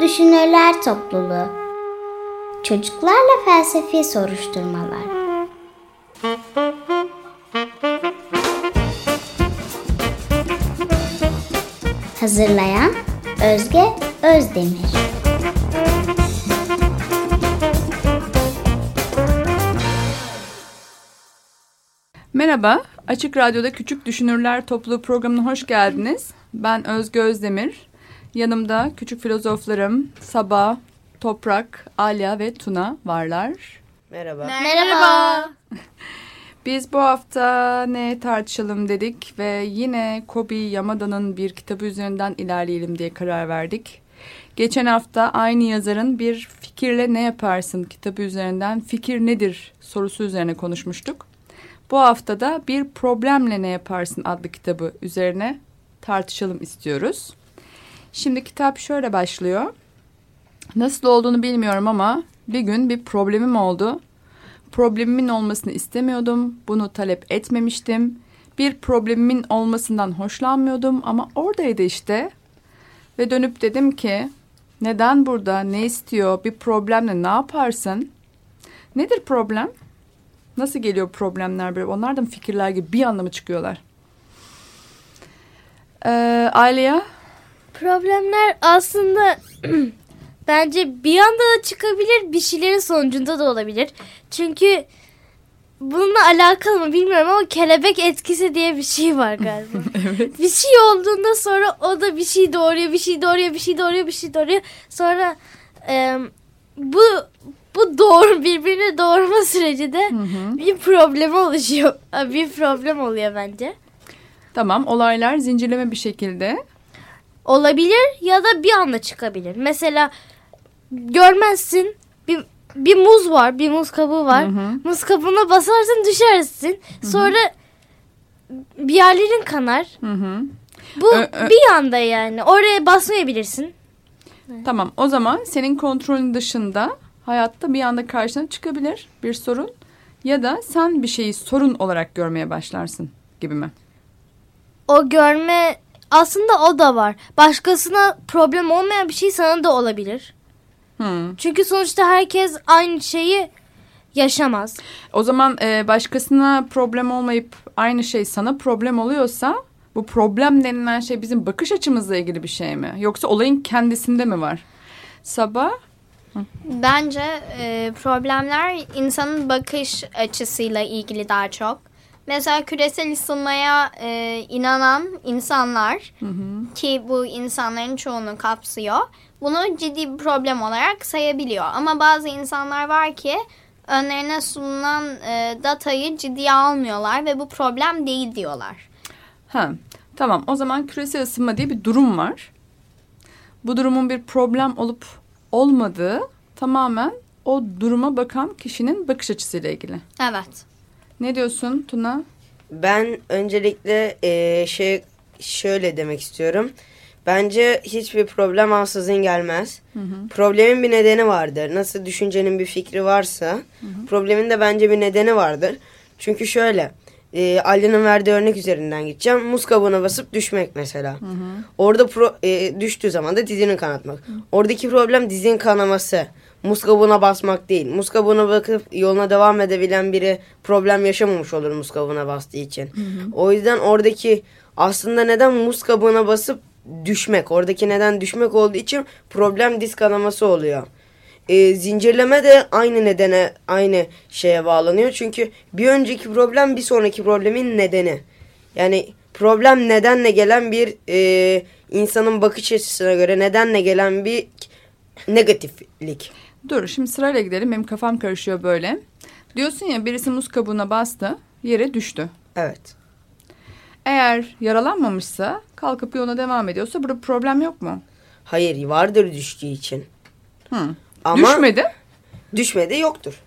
Düşünürler Topluluğu Çocuklarla Felsefi Soruşturmalar Hazırlayan Özge Özdemir Merhaba, Açık Radyo'da Küçük Düşünürler Topluluğu programına hoş geldiniz. Ben Özge Özdemir. Yanımda küçük filozoflarım Sabah, Toprak, Alya ve Tuna varlar. Merhaba. Merhaba. Biz bu hafta ne tartışalım dedik ve yine Kobi Yamada'nın bir kitabı üzerinden ilerleyelim diye karar verdik. Geçen hafta aynı yazarın bir fikirle ne yaparsın kitabı üzerinden fikir nedir sorusu üzerine konuşmuştuk. Bu haftada bir problemle ne yaparsın adlı kitabı üzerine tartışalım istiyoruz. Şimdi kitap şöyle başlıyor. Nasıl olduğunu bilmiyorum ama bir gün bir problemim oldu. Problemimin olmasını istemiyordum. Bunu talep etmemiştim. Bir problemimin olmasından hoşlanmıyordum ama oradaydı işte. Ve dönüp dedim ki neden burada, ne istiyor, bir problemle ne yaparsın? Nedir problem? Nasıl geliyor problemler böyle? Onlar fikirler gibi bir anda mı çıkıyorlar? Ee, Aliye? Problemler aslında bence bir anda da çıkabilir, bir şeylerin sonucunda da olabilir. Çünkü bununla alakalı mı bilmiyorum ama kelebek etkisi diye bir şey var galiba. evet. Bir şey olduğunda sonra o da bir şey doğuruyor, bir şey doğuruyor, bir şey doğuruyor, bir şey doğuruyor. Sonra e, bu bu doğru birbirini doğurma süreci de Hı hı. bir problem oluşuyor. Bir problem oluyor bence. Tamam olaylar zincirleme bir şekilde. Olabilir ya da bir anda çıkabilir. Mesela görmezsin bir bir muz var, bir muz kabuğu var. Hı hı. Muz kabuğuna basarsın düşersin. Sonra bir yerlerin kanar. Hı hı. Bu Ö- ö- bir anda yani. Oraya basmayabilirsin. Tamam o zaman senin kontrolün dışında hayatta bir anda karşına çıkabilir bir sorun. Ya da sen bir şeyi sorun olarak görmeye başlarsın gibi mi? O görme aslında o da var. Başkasına problem olmayan bir şey sana da olabilir. Hı. Çünkü sonuçta herkes aynı şeyi yaşamaz. O zaman e, başkasına problem olmayıp aynı şey sana problem oluyorsa bu problem denilen şey bizim bakış açımızla ilgili bir şey mi? Yoksa olayın kendisinde mi var? Sabah Bence e, problemler insanın bakış açısıyla ilgili daha çok. Mesela küresel ısınmaya e, inanan insanlar ki bu insanların çoğunu kapsıyor. Bunu ciddi bir problem olarak sayabiliyor. Ama bazı insanlar var ki önlerine sunulan e, datayı ciddiye almıyorlar ve bu problem değil diyorlar. Ha, tamam. O zaman küresel ısınma diye bir durum var. Bu durumun bir problem olup olmadığı tamamen o duruma bakan kişinin bakış açısıyla ilgili. Evet. Ne diyorsun Tuna? Ben öncelikle eee, şey şöyle demek istiyorum. Bence hiçbir problem ansızın gelmez. Problemin bir nedeni vardır. Nasıl düşüncenin bir fikri varsa problemin de bence bir nedeni vardır. Çünkü şöyle e, Ali'nin verdiği örnek üzerinden gideceğim. Muz kabuğuna basıp düşmek mesela. Orada pro, e, düştüğü zaman da dizini kanatmak. Oradaki problem dizin kanaması. Muz kabuğuna basmak değil. Muz kabuğuna bakıp yoluna devam edebilen biri problem yaşamamış olur muz kabuğuna bastığı için. O yüzden oradaki aslında neden muz kabuğuna basıp düşmek. Oradaki neden düşmek olduğu için problem diz kanaması oluyor. E, zincirleme de aynı nedene aynı şeye bağlanıyor. Çünkü bir önceki problem bir sonraki problemin nedeni. Yani problem nedenle gelen bir e, insanın bakış açısına göre nedenle gelen bir negatiflik. Dur şimdi sırayla gidelim. Benim kafam karışıyor böyle. Diyorsun ya birisi muz kabuğuna bastı, yere düştü. Evet. Eğer yaralanmamışsa, kalkıp yoluna devam ediyorsa burada problem yok mu? Hayır vardır düştüğü için. Hı. Ama Düşmedi. düşmedi yoktur.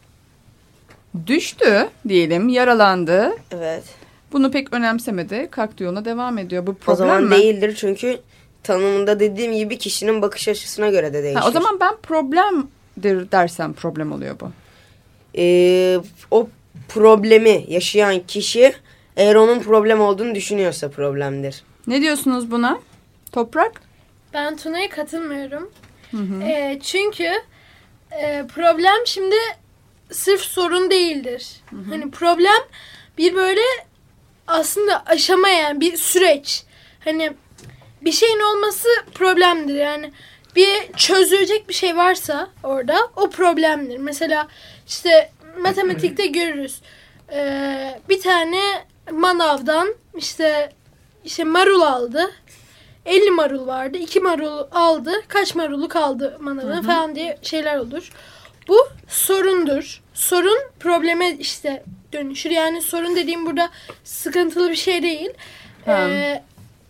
Düştü diyelim, yaralandı. Evet. Bunu pek önemsemedi. Kalktı yoluna devam ediyor. Bu problem o zaman mi? değildir çünkü tanımında dediğim gibi kişinin bakış açısına göre de değişir. Ha, o zaman ben problemdir dersem problem oluyor bu. Ee, o problemi yaşayan kişi eğer onun problem olduğunu düşünüyorsa problemdir. Ne diyorsunuz buna? Toprak? Ben Tuna'ya katılmıyorum. Ee, çünkü e, problem şimdi sırf sorun değildir. Hani problem bir böyle aslında aşama yani bir süreç. Hani bir şeyin olması problemdir yani. Bir çözülecek bir şey varsa orada o problemdir. Mesela işte matematikte görürüz. Ee, bir tane manavdan işte işte marul aldı. 50 marul vardı. 2 marul aldı. Kaç marulu kaldı manavın falan diye şeyler olur. Bu sorundur. Sorun probleme işte dönüşür. Yani sorun dediğim burada sıkıntılı bir şey değil. Ha. Ee,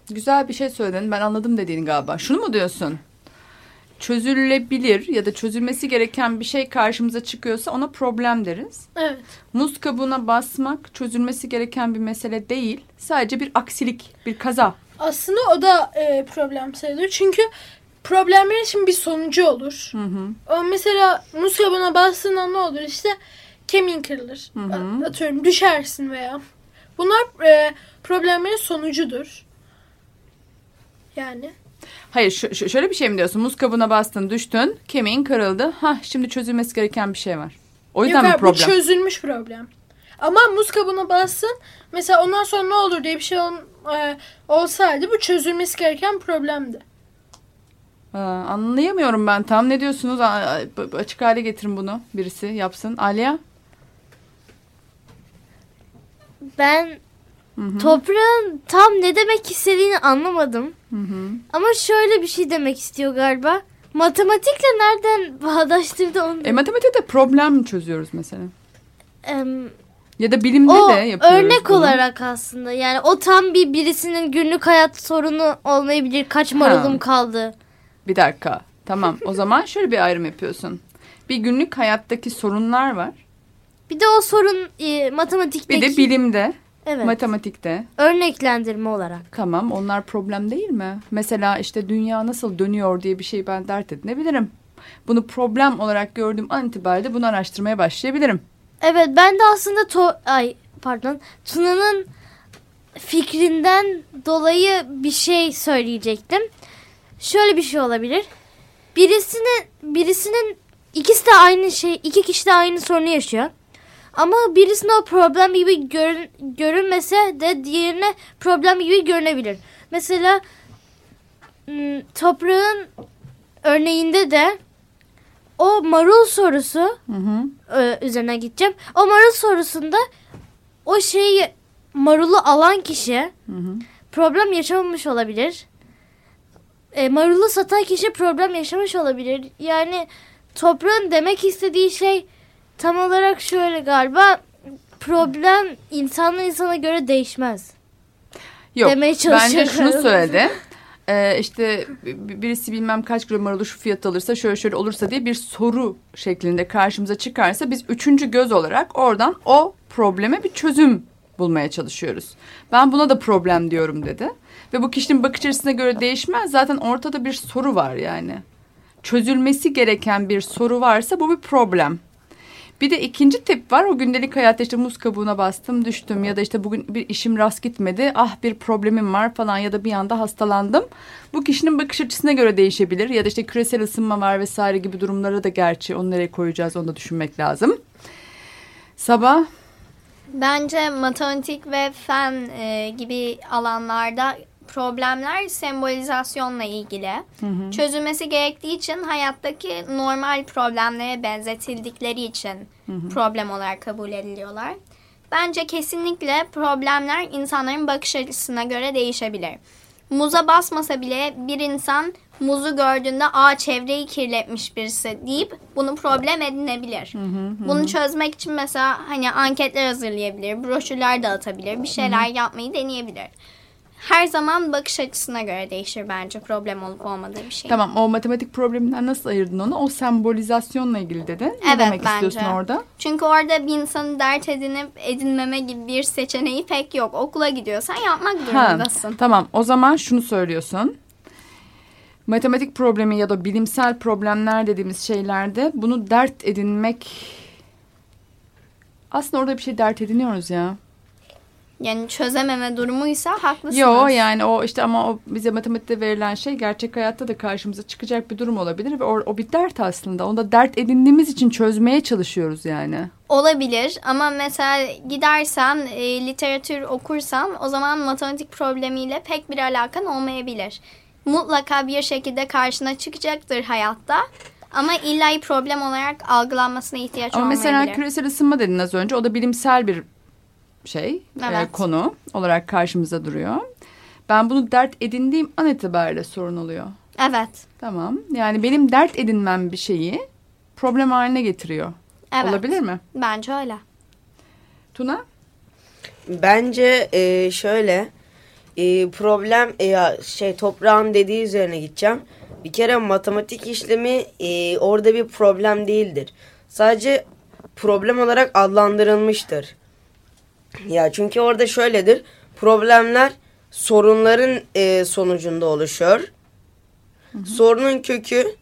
Güzel bir şey söyledin. Ben anladım dediğini galiba. Şunu mu diyorsun? Çözülebilir ya da çözülmesi gereken bir şey karşımıza çıkıyorsa ona problem deriz. evet. Muz kabuğuna basmak çözülmesi gereken bir mesele değil. Sadece bir aksilik, bir kaza. Aslında o da e, problem sayılır. Çünkü problemlerin şimdi bir sonucu olur. Hı hı. O mesela muz kabuğuna bastığında ne olur? İşte kemiğin kırılır. Hı hı. Atıyorum düşersin veya. Bunlar e, problemlerin sonucudur. Yani. Hayır şöyle bir şey mi diyorsun? Muz kabuğuna bastın, düştün, kemiğin kırıldı. Hah şimdi çözülmesi gereken bir şey var. O yüzden Yok mi abi, bu problem? çözülmüş problem. Ama muz kabuğuna bassın. Mesela ondan sonra ne olur diye bir şey ol, e, olsaydı bu çözülmesi gereken problemdi. Aa, anlayamıyorum ben tam. Ne diyorsunuz? B- açık hale getirin bunu. Birisi yapsın. Aliya? Ben Hı hı. toprağın tam ne demek istediğini anlamadım. Hı hı. Ama şöyle bir şey demek istiyor galiba. Matematikle nereden bağdaştırdı onu? E, matematikte problem çözüyoruz mesela. Em, Ya da bilimde o de yapıyoruz örnek bunu. olarak aslında yani o tam bir birisinin günlük hayat sorunu olmayabilir. Kaç Ha. marulum kaldı. Bir dakika. Tamam. O zaman şöyle bir ayrım yapıyorsun. Bir günlük hayattaki sorunlar var. Bir de o sorun e, matematikteki Bir de bilimde, evet, matematikte. örneklendirme olarak. Tamam onlar problem değil mi? Mesela işte dünya nasıl dönüyor diye bir şey ben dert edinebilirim. Bunu problem olarak gördüğüm an itibariyle bunu araştırmaya başlayabilirim. Evet ben de aslında to ay pardon Tuna'nın fikrinden dolayı bir şey söyleyecektim. Şöyle bir şey olabilir. Birisinin birisinin ikisi de aynı şey, iki kişi de aynı sorunu yaşıyor. Ama birisine o problem gibi görün, görünmese de diğerine problem gibi görünebilir. Mesela m, toprağın örneğinde de o marul sorusu Hı hı. e, üzerine gideceğim. O marul sorusunda o şeyi marulu alan kişi Hı hı. problem yaşamamış olabilir. E, marulu satan kişi problem yaşamış olabilir. Yani toprağın demek istediği şey tam olarak şöyle galiba problem insandan insana göre değişmez. Yok Demeye bence şunu söyledi. Ee, işte birisi bilmem kaç gram marulu şu fiyat alırsa şöyle şöyle olursa diye bir soru şeklinde karşımıza çıkarsa biz üçüncü göz olarak oradan o probleme bir çözüm bulmaya çalışıyoruz. Ben buna da problem diyorum dedi. Ve bu kişinin bakış açısına göre değişmez. Zaten ortada bir soru var yani. Çözülmesi gereken bir soru varsa bu bir problem. Bir de ikinci tip var. O gündelik hayatta işte muz kabuğuna bastım düştüm ya da işte bugün bir işim rast gitmedi. Ah bir problemim var falan ya da bir anda hastalandım. Bu kişinin bakış açısına göre değişebilir. Ya da işte küresel ısınma var vesaire gibi durumlara da gerçi onu nereye koyacağız onu da düşünmek lazım. Sabah Bence matematik ve fen e, gibi alanlarda problemler sembolizasyonla ilgili. Çözülmesi gerektiği için hayattaki normal problemlere benzetildikleri için problem olarak kabul ediliyorlar. Bence kesinlikle problemler insanların bakış açısına göre değişebilir. Muza basmasa bile bir insan muzu gördüğünde aa çevreyi kirletmiş birisi deyip bunu problem edinebilir. Bunu çözmek için mesela hani anketler hazırlayabilir, broşürler dağıtabilir, bir şeyler yapmayı deneyebilir. Her zaman bakış açısına göre değişir bence problem olup olmadığı bir şey. tamam o matematik probleminden nasıl ayırdın onu? O sembolizasyonla ilgili dedin. Ne Evet, demek bence. istiyorsun orada? Çünkü orada bir insanı dert edinip edinmeme gibi bir seçeneği pek yok. Okula gidiyorsan yapmak Ha, durumundasın. tamam o zaman şunu söylüyorsun. Matematik problemi ya da bilimsel problemler dediğimiz şeylerde bunu dert edinmek... Aslında orada bir şey dert ediniyoruz ya. Yani çözememe durumuysa haklısınız. Yo yani o işte ama o bize matematikte verilen şey gerçek hayatta da karşımıza çıkacak bir durum olabilir ve o, o bir dert aslında. Onu da dert edindiğimiz için çözmeye çalışıyoruz yani. Olabilir ama mesela gidersen e, literatür okursan o zaman matematik problemiyle pek bir alakan olmayabilir. Mutlaka bir şekilde karşına çıkacaktır hayatta ama illa problem olarak algılanmasına ihtiyaç Ama olmayabilir. mesela küresel ısınma dedin az önce. O da bilimsel bir şey, e, Evet. konu olarak karşımıza duruyor. Ben bunu dert edindiğim an itibariyle sorun oluyor. Evet. Tamam. Yani benim dert edinmem bir şeyi problem haline getiriyor. Evet. Olabilir mi? Bence öyle. Tuna? Bence e, şöyle e, problem e, ya şey toprağın dediği üzerine gideceğim. Bir kere matematik işlemi e, orada bir problem değildir. Sadece problem olarak adlandırılmıştır. Ya çünkü orada şöyledir. Problemler sorunların e, sonucunda oluşur. Sorunun kökü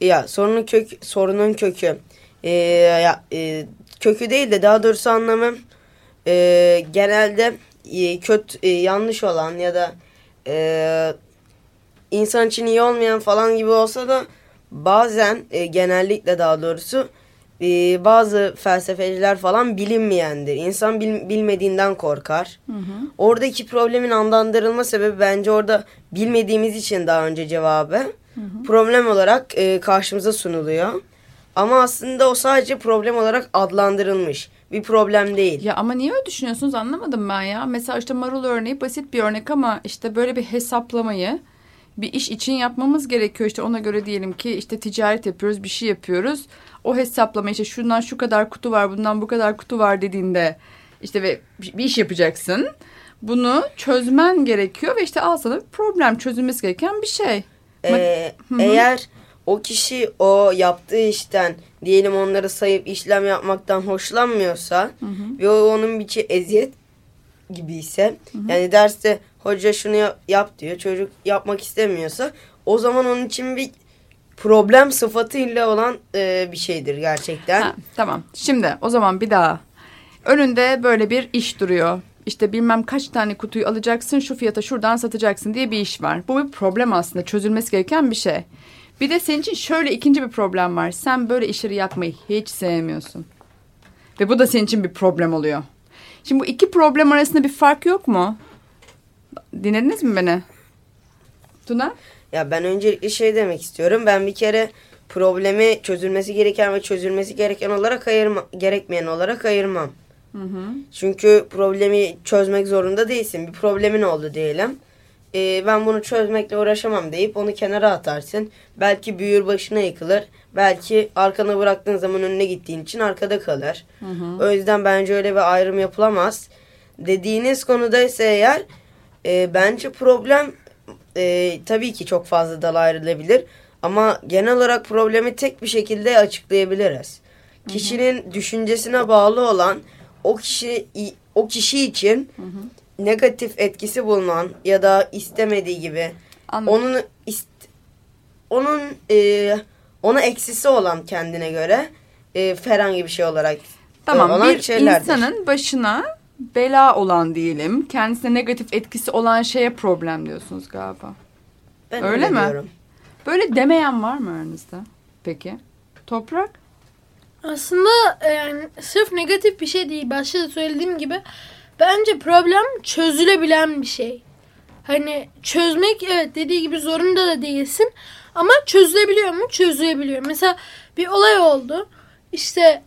ya sorunun kök sorunun kökü e, ya e, kökü değil de daha doğrusu anlamı e, genelde e, kötü e, yanlış olan ya da e, insan için iyi olmayan falan gibi olsa da bazen e, genellikle daha doğrusu e, bazı felsefeciler falan bilinmeyendir. İnsan bil- bilmediğinden korkar. Oradaki problemin anlandırılma sebebi bence orada bilmediğimiz için daha önce cevabı problem olarak e, karşımıza sunuluyor. Ama aslında o sadece problem olarak adlandırılmış. Bir problem değil. Ya ama niye öyle düşünüyorsunuz anlamadım ben ya. Mesela işte marul örneği basit bir örnek ama işte böyle bir hesaplamayı bir iş için yapmamız gerekiyor. İşte ona göre diyelim ki işte ticaret yapıyoruz, bir şey yapıyoruz. O hesaplama işte şundan şu kadar kutu var, bundan bu kadar kutu var dediğinde işte ve bir iş yapacaksın. Bunu çözmen gerekiyor ve işte al sana bir problem çözülmesi gereken bir şey. Ee, eğer o kişi o yaptığı işten diyelim onları sayıp işlem yapmaktan hoşlanmıyorsa ve o onun bir şey eziyet gibi ise yani derste hoca şunu yap, yap diyor çocuk yapmak istemiyorsa o zaman onun için bir problem sıfatıyla olan e, bir şeydir gerçekten. Ha, tamam. Şimdi o zaman bir daha. Önünde böyle bir iş duruyor. İşte bilmem kaç tane kutuyu alacaksın şu fiyata şuradan satacaksın diye bir iş var. Bu bir problem aslında çözülmesi gereken bir şey. Bir de senin için şöyle ikinci bir problem var. Sen böyle işleri yapmayı hiç sevmiyorsun. Ve bu da senin için bir problem oluyor. Şimdi bu iki problem arasında bir fark yok mu? Dinlediniz mi beni? Tuna? Ya ben öncelikle şey demek istiyorum. Ben bir kere problemi çözülmesi gereken ve çözülmesi gereken olarak ayırma, gerekmeyen olarak ayırmam. Çünkü problemi çözmek zorunda değilsin. Bir problemin oldu diyelim. Ee, ben bunu çözmekle uğraşamam deyip onu kenara atarsın. Belki büyür başına yıkılır. Belki arkana bıraktığın zaman önüne gittiğin için arkada kalır. O yüzden bence öyle bir ayrım yapılamaz. Dediğiniz konuda ise eğer e, bence problem e, tabii ki çok fazla dal ayrılabilir. Ama genel olarak problemi tek bir şekilde açıklayabiliriz. Kişinin düşüncesine bağlı olan o kişi o kişi için negatif etkisi bulunan ya da istemediği gibi Anladım. onun ist, onun e, ona eksisi olan kendine göre e, herhangi bir şey olarak Tamam olan bir şeylerdir. insanın başına bela olan diyelim kendisine negatif etkisi olan şeye problem diyorsunuz galiba. Ben öyle mi? diyorum. Böyle demeyen var mı aranızda? Peki. Toprak? Aslında e, yani sırf negatif bir şey değil. Başta da söylediğim gibi bence problem çözülebilen bir şey. Hani çözmek evet dediği gibi zorunda da değilsin. Ama çözülebiliyor mu? Çözülebiliyor. Mesela bir olay oldu. İşte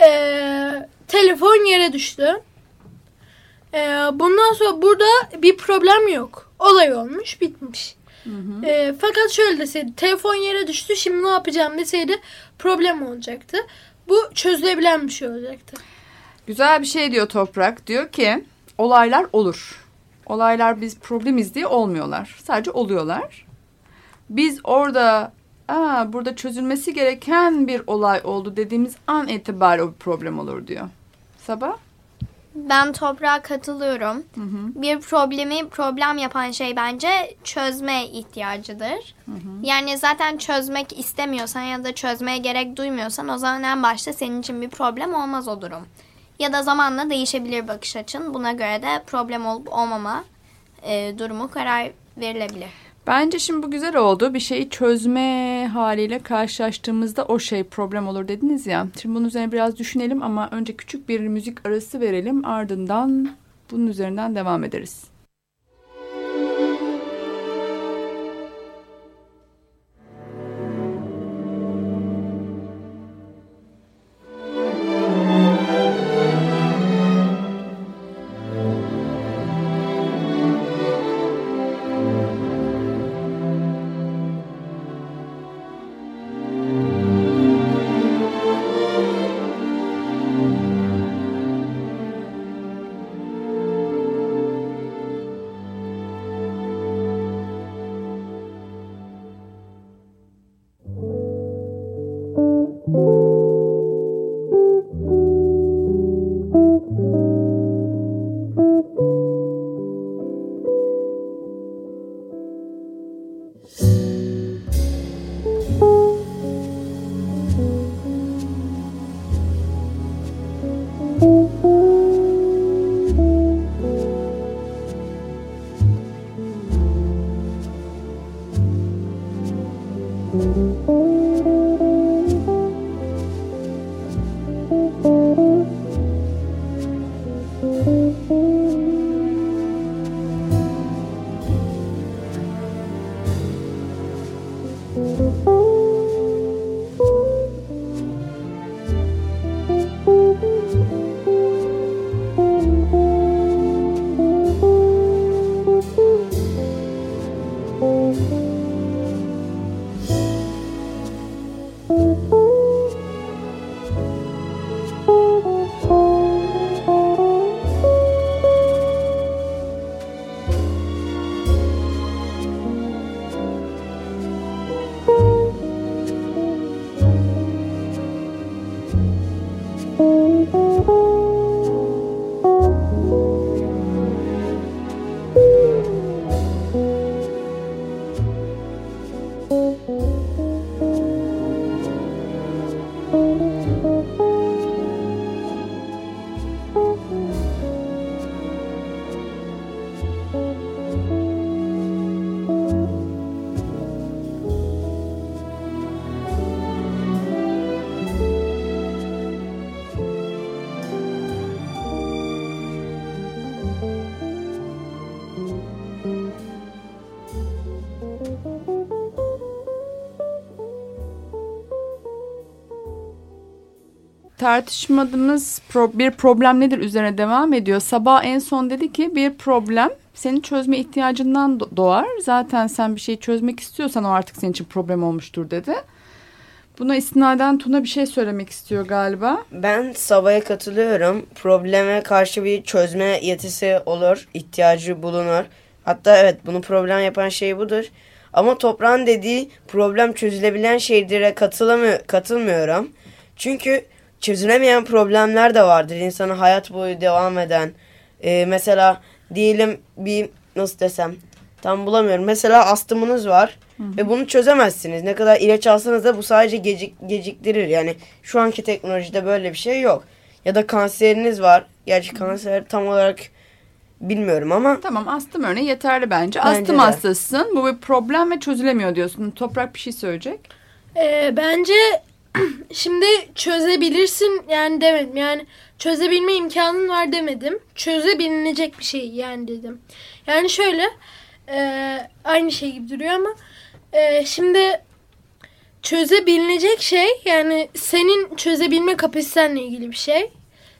eee, telefon yere düştü. Eee, bundan sonra burada bir problem yok. Olay olmuş bitmiş. Eee, fakat şöyle deseydi telefon yere düştü şimdi ne yapacağım deseydi problem olacaktı. Bu çözülebilen bir şey olacaktı. Güzel bir şey diyor Toprak. Diyor ki olaylar olur. Olaylar biz problemiz diye olmuyorlar. Sadece oluyorlar. Biz orada Aa, burada çözülmesi gereken bir olay oldu dediğimiz an itibariyle o bir problem olur diyor. Sabah? Ben toprağa katılıyorum. Bir problemi problem yapan şey bence çözme ihtiyacıdır. Yani zaten çözmek istemiyorsan ya da çözmeye gerek duymuyorsan o zaman en başta senin için bir problem olmaz o durum. Ya da zamanla değişebilir bakış açın. Buna göre de problem olup olmama e, durumu karar verilebilir. Bence şimdi bu güzel oldu. Bir şeyi çözme haliyle karşılaştığımızda o şey problem olur dediniz ya. Şimdi bunun üzerine biraz düşünelim ama önce küçük bir müzik arası verelim. Ardından bunun üzerinden devam ederiz. Tartışmadığımız pro bir problem nedir üzerine devam ediyor. Sabah en son dedi ki bir problem senin çözme ihtiyacından doğar. Zaten sen bir şeyi çözmek istiyorsan o artık senin için problem olmuştur dedi. Buna istinaden Tuna bir şey söylemek istiyor galiba. Ben Sabah'a katılıyorum. Probleme karşı bir çözme yetisi olur, ihtiyacı bulunur. Hatta evet bunu problem yapan şey budur. Ama toprağın dediği problem çözülebilen şeylere katılamıyor, katılmıyorum. Çünkü çözülemeyen problemler de vardır. İnsanın hayat boyu devam eden. Ee, mesela diyelim bir nasıl desem tam bulamıyorum. Mesela astımınız var hı hı. ve bunu çözemezsiniz. Ne kadar ilaç alsanız da bu sadece gecik, geciktirir. Yani şu anki teknolojide böyle bir şey yok. Ya da kanseriniz var. Gerçi kanser tam olarak bilmiyorum ama. Tamam astım örneği yeterli bence. bence astım de. hastasısın. Bu bir problem ve çözülemiyor diyorsun. Toprak bir şey söyleyecek. Ee, bence şimdi çözebilirsin yani demedim. Yani çözebilme imkanın var demedim. Çözebilinecek bir şey yani dedim. Yani şöyle e, aynı şey gibi duruyor ama e, şimdi çözebilinecek şey yani senin çözebilme kapasitenle ilgili bir şey.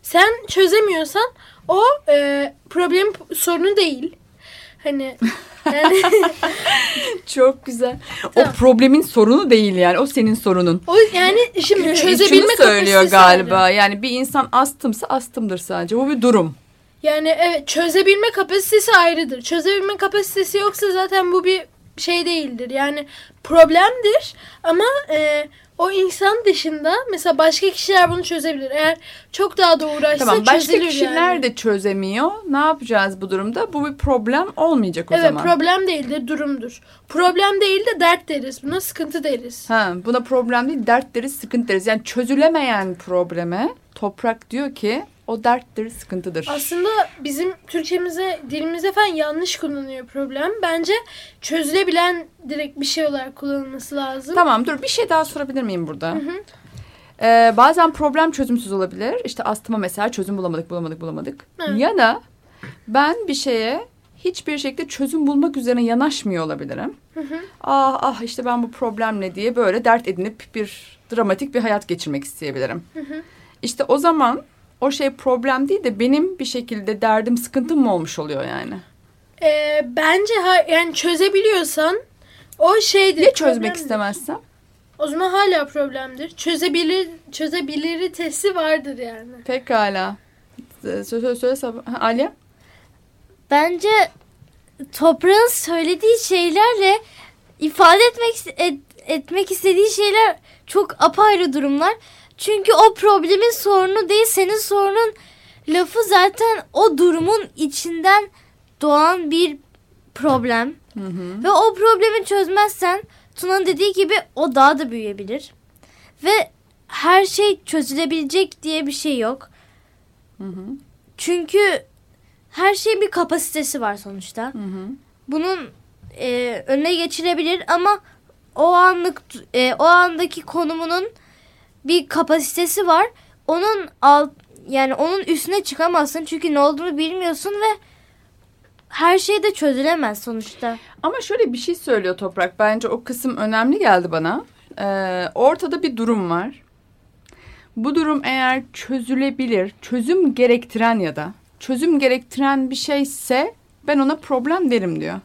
Sen çözemiyorsan o e, problem sorunu değil. Hani yani... Çok güzel. Tamam. O problemin sorunu değil yani. O senin sorunun. O yani şimdi çözebilme Şunu söylüyor galiba. Yani. yani bir insan astımsa astımdır sadece. Bu bir durum. Yani evet çözebilme kapasitesi ayrıdır. Çözebilme kapasitesi yoksa zaten bu bir şey değildir. Yani problemdir ama e, o insan dışında mesela başka kişiler bunu çözebilir. Eğer çok daha da uğraşsa tamam, başka kişiler yani. de çözemiyor. Ne yapacağız bu durumda? Bu bir problem olmayacak o evet, zaman. Evet problem değildir durumdur. Problem değil de dert deriz. Buna sıkıntı deriz. Ha, buna problem değil dert deriz sıkıntı deriz. Yani çözülemeyen probleme toprak diyor ki o derttir, sıkıntıdır. Aslında bizim Türkçemize, dilimize falan yanlış kullanıyor problem. Bence çözülebilen direkt bir şey olarak kullanılması lazım. Tamam dur bir şey daha sorabilir miyim burada? Ee, bazen problem çözümsüz olabilir. İşte astıma mesela çözüm bulamadık, bulamadık, bulamadık. Evet. Ya da ben bir şeye hiçbir şekilde çözüm bulmak üzerine yanaşmıyor olabilirim. Ah ah işte ben bu problem ne diye böyle dert edinip bir dramatik bir hayat geçirmek isteyebilirim. İşte o zaman o şey problem değil de benim bir şekilde derdim, sıkıntım mı olmuş oluyor yani? Ee, bence ha- yani çözebiliyorsan o şeydir. Ya çözmek problemdir. istemezsem? O zaman hala problemdir. Çözebilir çözebilitesi vardır yani. Pekala. Söyle söyle, söyle Ha, Aliye? Bence toprağın söylediği şeylerle ifade etmek et- etmek istediği şeyler çok apayrı durumlar. Çünkü o problemin sorunu değil, senin sorunun lafı zaten o durumun içinden doğan bir problem. Ve o problemi çözmezsen Tuna'nın dediği gibi o daha da büyüyebilir. Ve her şey çözülebilecek diye bir şey yok. Çünkü her şeyin bir kapasitesi var sonuçta. Bunun e, önüne geçilebilir ama o anlık e, o andaki konumunun bir kapasitesi var. Onun alt yani onun üstüne çıkamazsın çünkü ne olduğunu bilmiyorsun ve her şey de çözülemez sonuçta. Ama şöyle bir şey söylüyor Toprak. Bence o kısım önemli geldi bana. Ee, ortada bir durum var. Bu durum eğer çözülebilir, çözüm gerektiren ya da çözüm gerektiren bir şeyse ben ona problem derim diyor.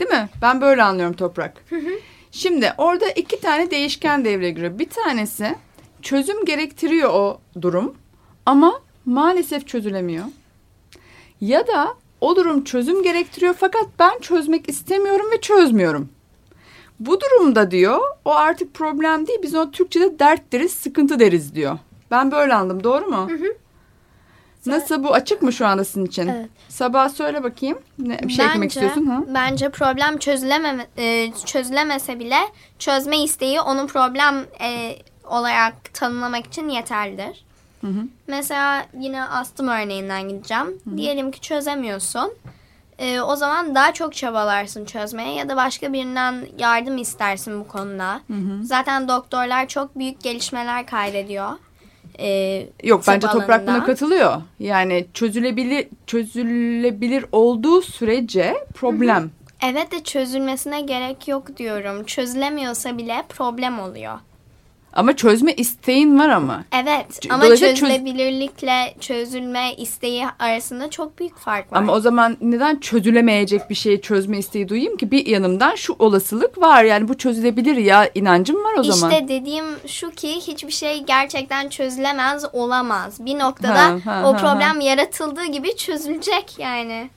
Değil mi? Ben böyle anlıyorum Toprak. Şimdi orada iki tane değişken devreye giriyor. Bir tanesi çözüm gerektiriyor o durum ama maalesef çözülemiyor. Ya da o durum çözüm gerektiriyor fakat ben çözmek istemiyorum ve çözmüyorum. Bu durumda diyor o artık problem değil biz o Türkçe'de dert deriz sıkıntı deriz diyor. Ben böyle anladım doğru mu? Nasıl bu açık mı şu anda sizin için? Evet. Sabah söyle bakayım. Ne, bir şey eklemek istiyorsun ha? Bence problem çözüleme, e, çözülemese bile çözme isteği onun problem e, olarak tanımlamak için yeterlidir. Mesela yine astım örneğinden gideceğim. Diyelim ki çözemiyorsun. E, o zaman daha çok çabalarsın çözmeye ya da başka birinden yardım istersin bu konuda. Zaten doktorlar çok büyük gelişmeler kaydediyor. E, Yok bence Toprak buna alanında. katılıyor. Yani çözülebilir çözülebilir olduğu sürece problem. Evet de çözülmesine gerek yok diyorum. Çözülemiyorsa bile problem oluyor. Ama çözme isteğin var ama. Evet ama dolayısıyla çözülebilirlikle çözülme isteği arasında çok büyük fark var. Ama o zaman neden çözülemeyecek bir şeyi çözme isteği duyayım ki? Bir yanımdan şu olasılık var. Yani bu çözülebilir ya inancım var o zaman. İşte dediğim şu ki hiçbir şey gerçekten çözülemez olamaz. Bir noktada Ha, ha, o ha, problem yaratıldığı gibi çözülecek yani.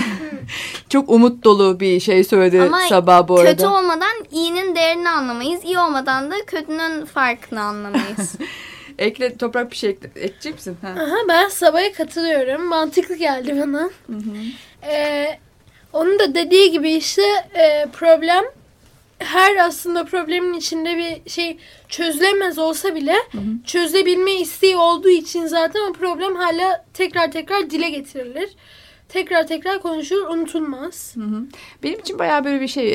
Çok umut dolu bir şey söyledi Ama sabah bu arada. kötü olmadan iyinin değerini anlamayız. iyi olmadan da kötünün farkını anlamayız. Ekle toprak bir şey ekle, ekleyecek misin? Ha. Aha, ben Sabah'a katılıyorum. Mantıklı geldi bana. Ee, onun da dediği gibi işte e, problem her aslında problemin içinde bir şey çözülemez olsa bile çözebilme isteği olduğu için zaten o problem hala tekrar tekrar dile getirilir. Tekrar tekrar konuşulur, unutulmaz. Benim için bayağı böyle bir şey,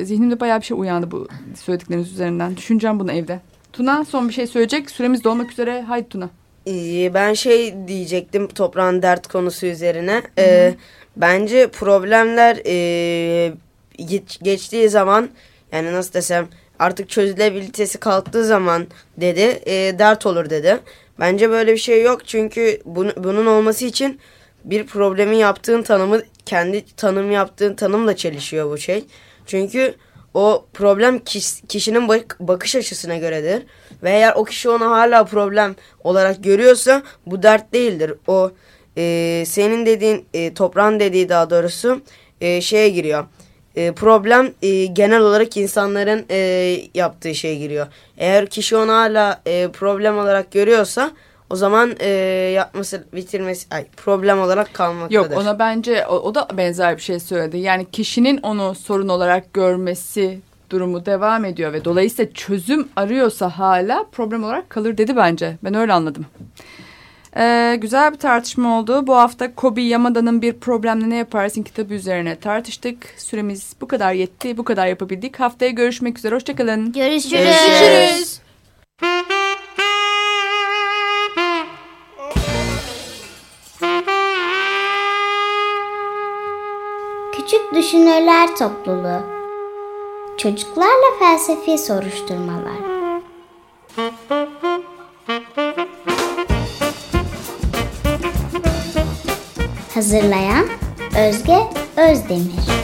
e, zihnimde bayağı bir şey uyandı bu söyledikleriniz üzerinden. Düşüneceğim bunu evde. Tuna son bir şey söyleyecek. Süremiz dolmak üzere. Haydi Tuna. Ee, Ben şey diyecektim toprağın dert konusu üzerine. Ee, bence problemler e, geç- geçtiği zaman yani nasıl desem artık çözülebilitesi kalktığı zaman dedi e, dert olur dedi. Bence böyle bir şey yok çünkü bunu, bunun olması için bir problemin yaptığın tanımı kendi tanım yaptığın tanımla çelişiyor bu şey. Çünkü o problem kişinin bak- bakış açısına göredir. Ve eğer o kişi onu hala problem olarak görüyorsa bu dert değildir. O e, senin dediğin e, toprağın dediği daha doğrusu e, şeye giriyor. E, problem e, genel olarak insanların e, yaptığı şeye giriyor. Eğer kişi onu hala e, problem olarak görüyorsa o zaman e, yapması bitirmesi ay, problem olarak kalmaktadır. Yok ona bence o, o da benzer bir şey söyledi. Yani kişinin onu sorun olarak görmesi durumu devam ediyor ve dolayısıyla çözüm arıyorsa hala problem olarak kalır dedi bence. Ben öyle anladım. Ee, güzel bir tartışma oldu. Bu hafta Kobi Yamada'nın Bir Problemle Ne Yaparsın kitabı üzerine tartıştık. Süremiz bu kadar yetti, bu kadar yapabildik. Haftaya görüşmek üzere, hoşçakalın. Görüşürüz. Görüşürüz. Düşünürler Topluluğu. Çocuklarla Felsefi Soruşturmalar. Hazırlayan Özge Özdemir